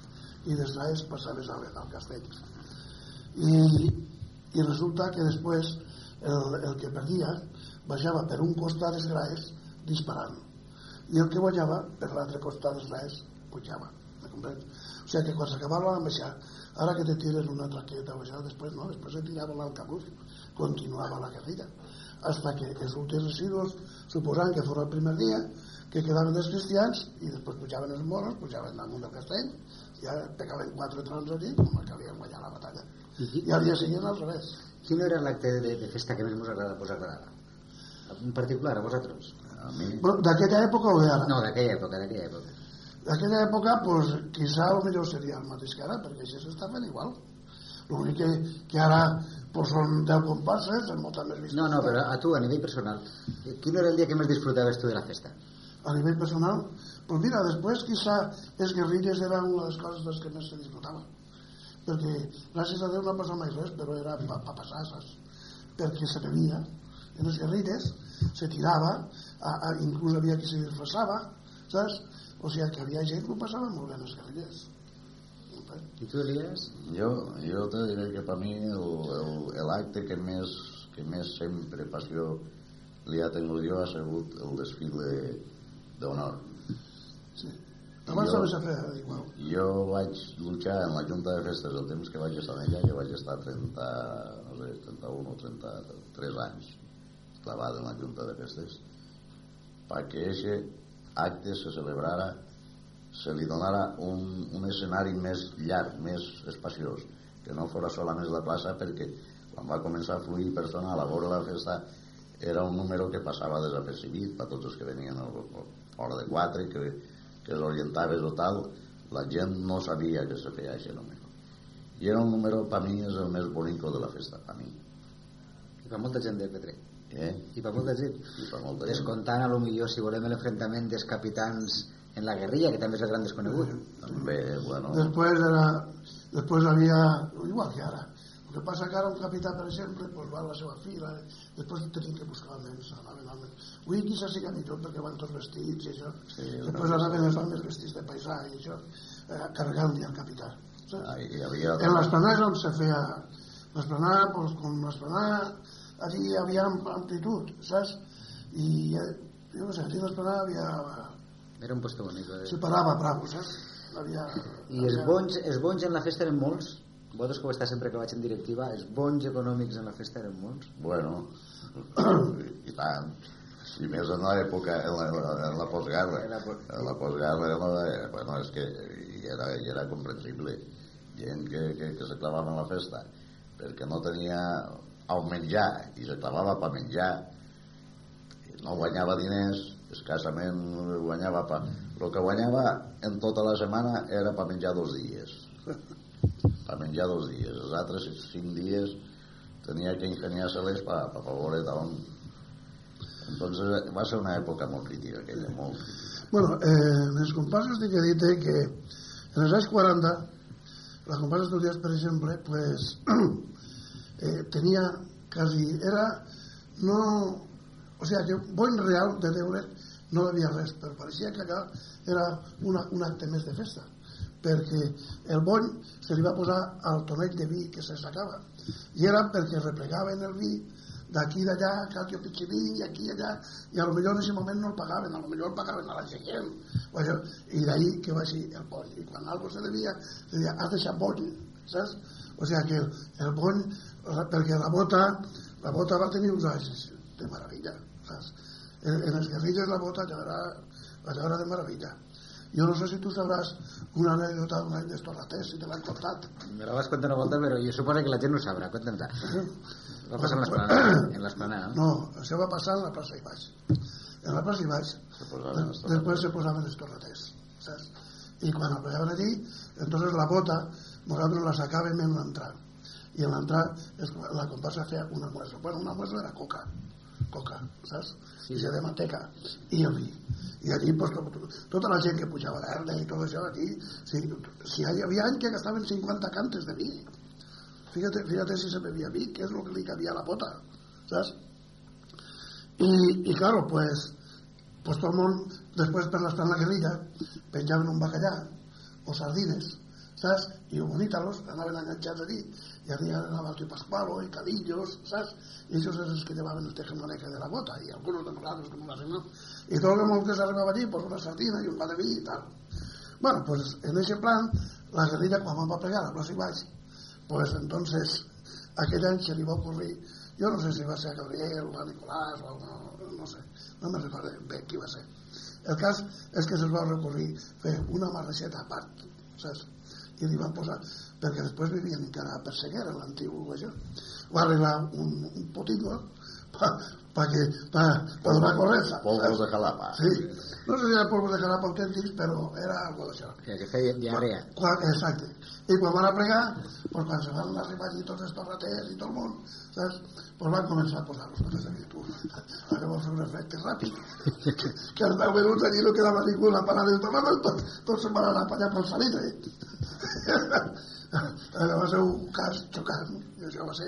i des graes passaves al, al castell i, i resulta que després el, el que perdia baixava per un costat dels graes disparant i el que guanyava per l'altre costat dels graes pujava o sigui que quan s'acabava la baixar ara que te tires una traqueta o això després no, després se tirava l'alcabús continuava la guerrilla hasta que els últims residus suposant que fos el primer dia que quedaven dels cristians i després pujaven els moros, pujaven damunt del castell i ja pegaven quatre trons allí com que havien guanyat la batalla I, i al dia següent al revés Quin era l'acte de, de festa que més us agrada, us agradava? En particular, a vosaltres? Mi, Però d'aquella època o d'ara? No, d'aquella època, d'aquella època. d'aquella època pues, quizá o millor seria el mateix que ara perquè això s'està fent igual l'únic que, que ara pues, són 10 comparses amb molta més vista No, no, però a tu, a nivell personal, quin era el dia que més disfrutaves tu de la festa? a nivell personal pues mira, després quizá les guerrilles eren una de les coses de les que més se disfrutava perquè gràcies a Déu no passa mai res però era pa, pa passar saps? perquè se venia en les guerrilles se tirava a, a, inclús havia qui se disfressava saps? o sigui que havia gent que ho passava molt bé en les guerrilles I tu, Elias? jo, jo te diré que per mi l'acte que més, que més sempre passió li ha tingut jo ha sigut el desfile d'honor. sí. abans Jo- també s'ha fet igual Jo vaig luchar en la Junta de Festes el temps que vaig estar ella, que vaig estar 30, no sé, 31 o 33 anys clavat en la Junta de Festes, perquè aquest acte se celebrara, se li donara un, un escenari més llarg, més espaciós, que no fora solament la plaça, perquè quan va començar a fluir personal a veure la festa era un número que passava desapercibit per tots els que venien a hora de quatre, que, que l'orientaves o tal, la gent no sabia que se feia aquest número. I era un número, per mi, és el més bonic de la festa, per mi. I per molta gent de Petrer. Eh? I per molta gent. I per molta gent. Descontant, a lo millor, si volem l'enfrontament dels capitans en la guerrilla, que també és el gran desconegut. També, bueno... Després era, després havia, igual que ara, el que passa que ara un capità, per exemple, pues va a la seva fila, després tenim que buscar almenys, anaven almenys. Avui quizás siga millor perquè van tots vestits i això. Sí, després anaven els homes vestits de paisà i això, eh, carregant-li al capità. Ah, hi havia... En l'esplanada on se feia l'esplanada, pues, com l'esplanada, allí hi havia am- amplitud, saps? I, eh, jo no sé, allí l'esplanada havia... Era un puesto bonic. Eh? separava bravo, saps? Havia, I els bons, els bons en la festa eren molts. Vosaltres que heu estat sempre que vaig en directiva, els bons econòmics en la festa eren molts. Bueno, i tant. I més en l'època, en la, en la postguerra. En la En la postguerra, en la, bueno, és que i era, i era comprensible. Gent que, que, que se clavava en la festa perquè no tenia on menjar i se clavava per menjar no guanyava diners escassament guanyava pa. El que guanyava en tota la setmana era per menjar dos dies. per menjar dos dies. Els altres cinc dies tenia que ingeniar-se-les per, per veure d'on... Entonces va ser una època molt crítica aquella, molt crítica. Bueno, eh, en els comparsos tinc que dir que en els anys 40 la comparsa estudiants, per exemple, pues, eh, tenia quasi... Era... No... O sigui, que bon real de deure no hi havia res, però pareixia que allà era una, un acte més de festa perquè el bony se li va posar al tonell de vi que se sacava. I era perquè replegaven el vi d'aquí d'allà, Catio Pichilín i aquí i allà, i a lo millor en aquest moment no el pagaven, a lo millor el pagaven a la gent això, i d'ahir que va ser el bony i quan algo se devia, se deia has deixat bony, saps? o sigui que el, el bony, perquè la bota la bota va tenir uns anys de meravella saps? En, en els guerrilles la bota allò era de meravella jo no sé si tu sabràs una anècdota d'un any d'estorratès, si te l'han contat. Me la vas contar una volta, però jo suposo que la gent no sabrà. Conta'm-la. Va passar en l'esplanada, no? No, això va passar en la plaça i baix. En la plaça i baix, després se posaven estorraters, saps? I quan apagaven allí, entonces la bota, nosaltres la sacàvem en l'entrar. I en l'entrar la comparsa feia una muestra. Bueno, una muestra era coca, coca, saps? Sí. I de manteca i el vi i allí pues, tota la gent que pujava d'Erda i tot això aquí si, si hi havia anys que gastaven 50 cantes de vi fíjate, fíjate si se bebia vi que és el que li cabia a la pota saps? i, i claro pues, pues tot el món després en la guerrilla penjaven un bacallà o sardines saps? i bonítalos anaven enganxats allí y había Navalto y Pascualo y Cadillos, ¿sabes? Y ellos eran los que llevaban el tejemaneca de la bota, y algunos de los como la no. Y todo lo que se arribaba allí, pues una sardina y un pan de y tal. Bueno, pues en ese plan, la guerrilla cuando va a pegar a Plaza Ibáñez, pues entonces, aquell any se li va ocurrir, jo no sé si va ser a Gabriel o a Nicolás o no, no sé, no me recordo bé qui va ser. El cas és que se'ls va recurrir fer una marreixeta a part, saps? I li van posar perquè després vivien encara a Perseguera, l'antiu això. Va arreglar un, un potingo para pa que, pa, pa donar corrença. Polvos de calapa. Sí. No sé si era polvos de calapa autèntics, però era algo d'això. Que, que feia diarrea. Quan, exacte. I quan van a pregar, pues, quan se van arribar allí tots els torraters i tot el món, saps? Pues van començar a posar los coses de virtut. Ara va fer un efecte ràpid. que, que als 10 minuts allí no quedava ningú la parada del torrat, tots, tots se'n van anar a apanyar pel salitre. Allò va ser un cas xocant i això va ser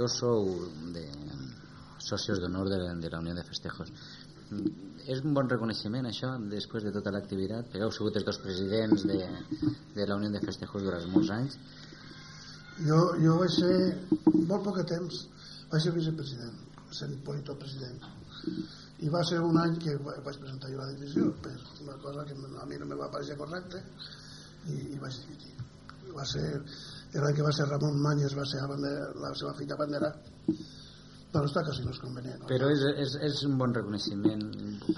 dos sou de socios d'honor de, de la Unió de Festejos. És un bon reconeixement això després de tota l'activitat, perquè heu sigut els dos presidents de, de la Unió de Festejos durant molts anys. Jo, jo vaig ser, molt poc temps, vaig ser vicepresident, sent polito president. I va ser un any que vaig presentar jo la divisió per una cosa que a mi no me va pareixer correcte i, i vaig dimitir. Va ser l'any que va ser Ramon Manyes va ser la seva filla bandera però està quasi no és convenient no? però és, és, és un bon reconeixement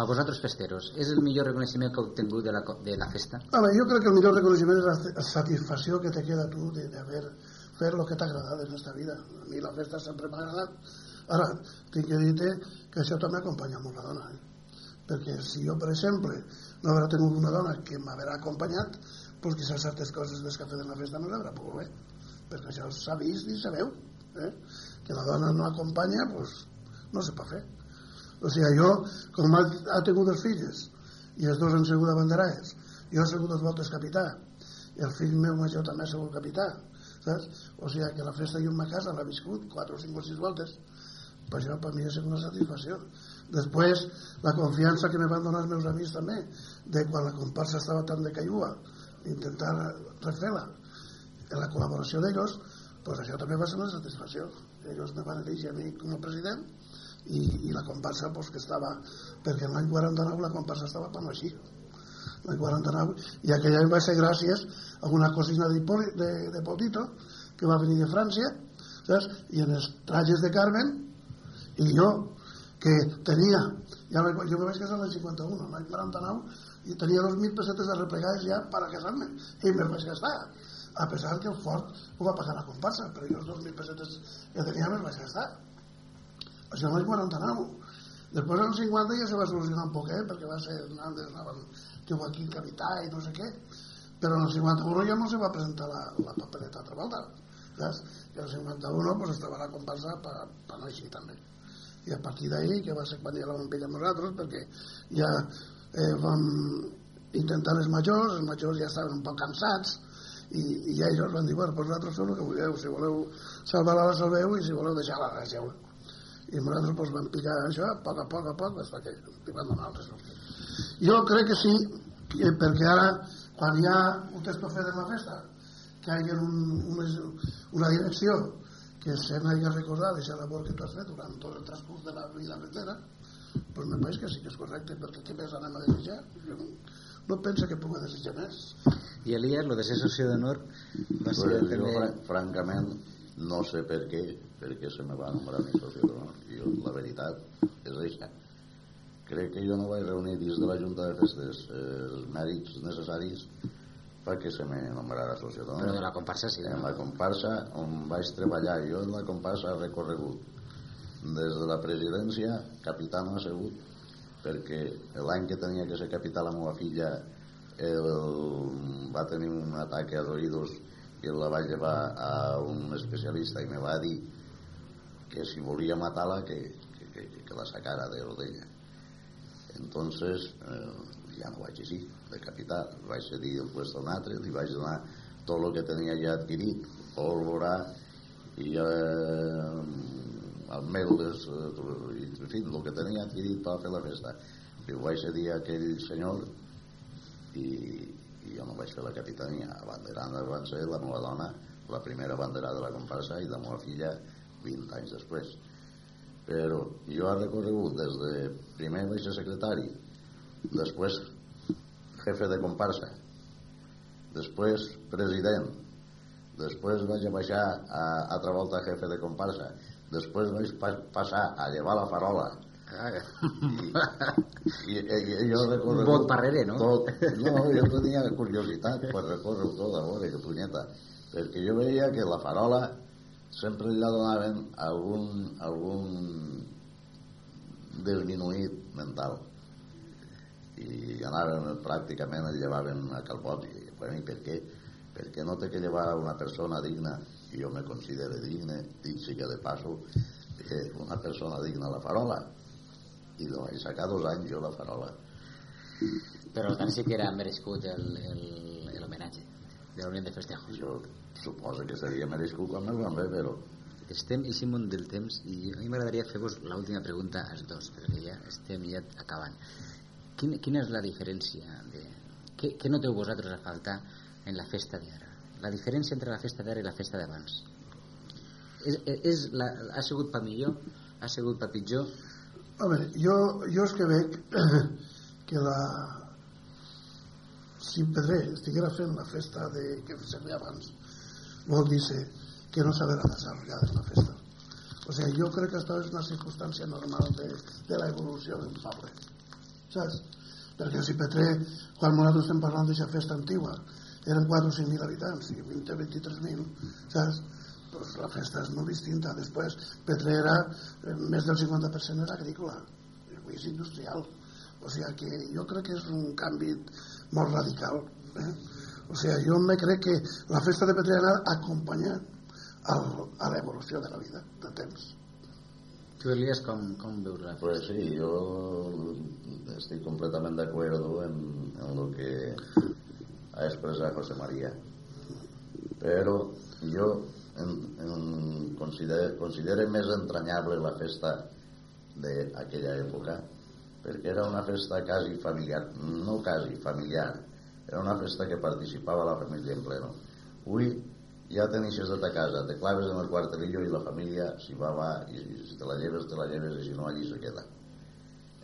a vosaltres festeros és el millor reconeixement que heu obtingut de la, de la festa? Home, jo crec que el millor reconeixement és la satisfacció que te queda tu de, de haver fet el que t'ha agradat en aquesta vida a mi la festa sempre m'ha agradat ara, tinc que dir que això també acompanya molt la dona eh? perquè si jo per exemple no haurà tingut una dona que m'haurà acompanyat pues quizás certes coses del cafè de la festa no l'haurà pogut bé. Perquè això s'ha vist i sabeu eh? que la dona no acompanya pues, no se pot fer o sigui, jo com ha, ha tingut els filles i els dos han sigut abanderats jo he sigut dos voltes capità i el fill meu major també ha sigut capità saps? o sigui que la festa en ma casa l'ha viscut 4 o 5 o 6 voltes. Per això per mi sigut una satisfacció. Després la confiança que me van donar els meus amics també de quan la comparsa estava tan de caigua intentar refer-la en la col·laboració d'ells pues això també va ser una satisfacció. Ells me van elegir a mi com a president i, i la comparsa pues, que estava perquè l'any 49 la comparsa estava per així l'any 49 i aquell any va ser gràcies a una cosina de, de, de Potito que va venir de França saps? i en els trajes de Carmen i jo que tenia ja jo me vaig casar l'any 51 l'any 49 i tenia 2.000 pessetes de replegades ja per a casar-me. I me'l vaig gastar. A pesar que el fort ho va pagar la comparsa però jo els 2.000 pessetes que tenia me'ls vaig gastar. Això l'any 49 després en el 50 ja se va solucionar un poc eh? perquè va ser antes anaven Joaquín Capità i no sé què. Però en el 51 ja no se va presentar la, la papereta altra volta saps? i el 51 pues, estava la comparsa per, per no així també. I a partir d'ahir que va ser quan ja la vam pillar nosaltres perquè ja eh, vam intentar els majors els majors ja estaven un poc cansats i, i ja ells van dir bueno, pues vosaltres feu el que vulgueu si voleu salvar-la la salveu i si voleu deixar-la la deixeu i nosaltres pues, vam pillar això a poc a poc a poc fins que li van donar el jo crec que sí, perquè ara, quan hi ha un testo fet de la festa, que hi hagi un, una, una direcció que se n'hagi recordat aquesta labor que tu has fet durant tot el transcurs de la vida retera, pues me pareix que sí que és correcte, perquè què més anem a desitjar? No, no penso que pugui desitjar més. I Elias, lo de ser socio d'honor va ser pues també... jo, francament, no sé per què, per què se me va nombrar mi socio d'honor. Jo, la veritat, és això crec que jo no vaig reunir dins de la Junta de Festes eh, els mèrits necessaris perquè se me nombrara socio d'honor. Però de la comparsa sí. En la comparsa on vaig treballar, jo en la comparsa he recorregut des de la presidència, capità no ha sigut, perquè l'any que tenia que ser capità la meva filla el, va tenir un atac a oïdos i la vaig llevar a un especialista i me va dir que si volia matar-la que, que, que, que la sacara de rodella entonces eh, ja no vaig així de capità, vaig cedir el puesto a un altre li vaig donar tot el que tenia ja adquirit pólvora i eh, el mel des, eh, en fi, el que tenia adquirit per fer la festa. Ho vaig cedir a aquell senyor i, i jo no vaig fer la capitania. Abanderant van ser la meva dona la primera banderada de la comparsa i la meva filla 20 anys després. Però jo he recorregut des de primer vaig ser secretari després jefe de comparsa després president després vaig baixar a altra volta jefe de comparsa després vaig pa passar a llevar la farola. I, i, i jo recorregut Vot parrere, no? Tot, no, jo tenia curiositat per recórrer tot a veure que punyeta perquè jo veia que la farola sempre li donaven algun, algun desminuït mental. I anaven pràcticament el llevaven a Calbot. I bueno, i per què? perquè no té que llevar una persona digna jo me considero digne dic sí que de passo que una persona digna a la farola. I vaig sacar dos anys jo la farola. Però tant sí que era merescut l'homenatge de la Unió de Festejos. Jo suposo que seria merescut quan me'l van fer però estem i munt del temps i a mi m'agradaria fer-vos l'última pregunta als dos perquè ja estem ja acabant. Quina, quina és la diferència de, què, què noteu vosaltres a faltar en la festa d'ara la diferència entre la festa d'ara i la festa d'abans és, és la, ha sigut per millor ha sigut per pitjor Home, jo, jo és que veig que la si Pedrer estiguera fent la festa de, que feia abans vol dir que no s'haverà desarrollat la festa. O sigui, jo crec que això és una circumstància normal de, de la evolució d'un poble. Saps? Perquè si Petré, quan nosaltres estem parlant d'aquesta festa antigua, eren 4 o 5.000 habitants i 20 o 23.000, saps? Pues la festa és molt distinta. Després, Petré era, eh, més del 50% era agrícola, avui és industrial. O sigui que jo crec que és un canvi molt radical. Eh? O sigui, jo me crec que la festa de Petré ha anat acompanyant al, a l'evolució de la vida, de temps. Tu, Elias, com, com veus la pues sí, jo estoy completamente de acuerdo en, en lo que ha expresado José María. Però jo en, en considere, considere més entranyable la festa d'aquella època perquè era una festa quasi familiar, no quasi familiar, era una festa que participava la família en pleno. Avui ja teneixes de ta casa, te claves en el cuartelillo i la família si va, va, i si te la lleves, te la lleves, i si no, allí se queda.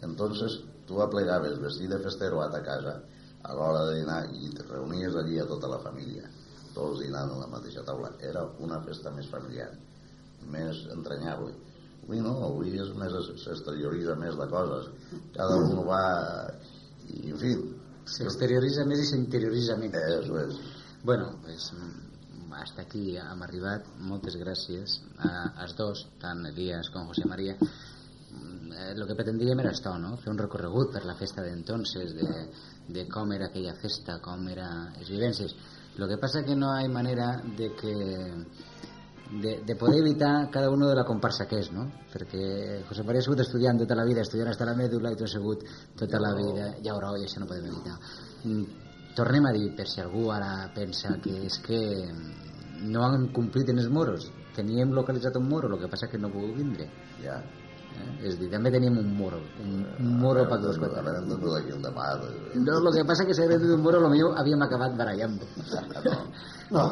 Entonces, tu aplegaves vestit de festero a ta casa a l'hora de dinar i te reunies allí a tota la família. Tots dinant a la mateixa taula. Era una festa més familiar més entranyable. Avui no, avui és més s'exterioritza més la cosa. Cada un va i en fi. S'exterioritza més i s'interioritza menys. Eso és bueno, pues hasta aquí hem arribat. Moltes gràcies a, als dos tant Elias com José María eh, lo que pretendíem era això, no? fer un recorregut per la festa d'entonces, de, de com era aquella festa, com era les vivències. Lo que passa que no hi manera de que de, de poder evitar cada uno de la comparsa que és, no? Perquè José María ha sigut estudiant tota la vida, estudiant hasta la mèdula i tu has sigut tota la vida, ja haurà, i això no podem evitar. Mm, tornem a dir, per si algú ara pensa que és que no han complit en els moros, teníem localitzat un moro, el que passa que no puc vindre. ja Eh? És a dir, també teníem un moro, un, un moro per dos quatre. ara hem de dur aquí un demà No, el que passa que si hagués dit un moro, potser havíem acabat barallant. no, No,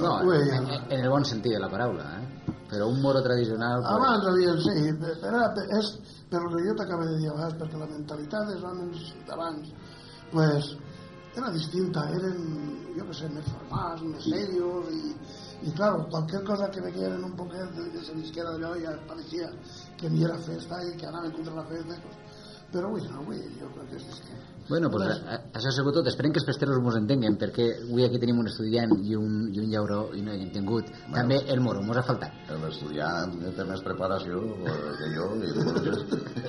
No, en, en el bon sentit de la paraula, eh? Però un moro tradicional... Pues, abans havien, sí, però és per el que jo t'acabo de dir abans, perquè la mentalitat dels homes d'abans, pues, era distinta, eren, jo que sé, més formals, més serios, i, i claro, cualquier cosa que veien un poquet de que se visquera allò ja pareixia que ni era festa i que anaven contra la festa, pues, però avui no, avui jo crec que és distinta. Bueno, pues, a, això ha sigut tot. Esperem que els festeros mos entenguen, perquè avui aquí tenim un estudiant i un, i un llauró i no hi hem tingut. Bueno. També el moro, mos ha faltat. l'estudiant té més preparació que jo i entonces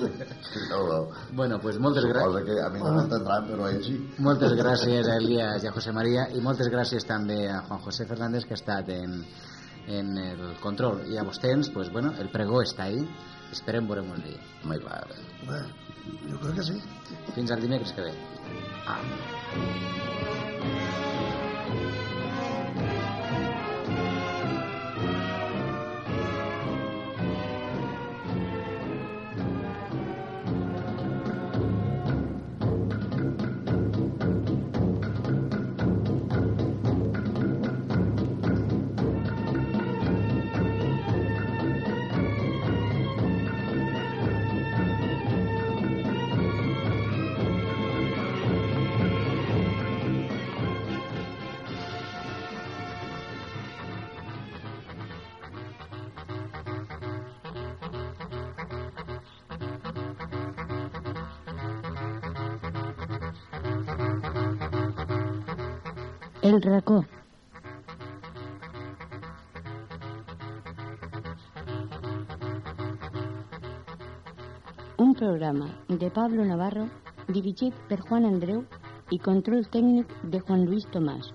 no, no. Bueno, pues moltes gràcies. Suposa que a mi no m'entendran però ell sí Moltes gràcies a Elias i a José María i moltes gràcies també a Juan José Fernández que ha estat en, en el control i a vostès, pues bueno, el pregó està ahí esperem veurem un dia mai va Bé, jo crec que sí. fins al dimecres que ve ah. El racó. Un programa de Pablo Navarro dirigit per Juan Andreu i control tècnic de Juan Luis Tomàs.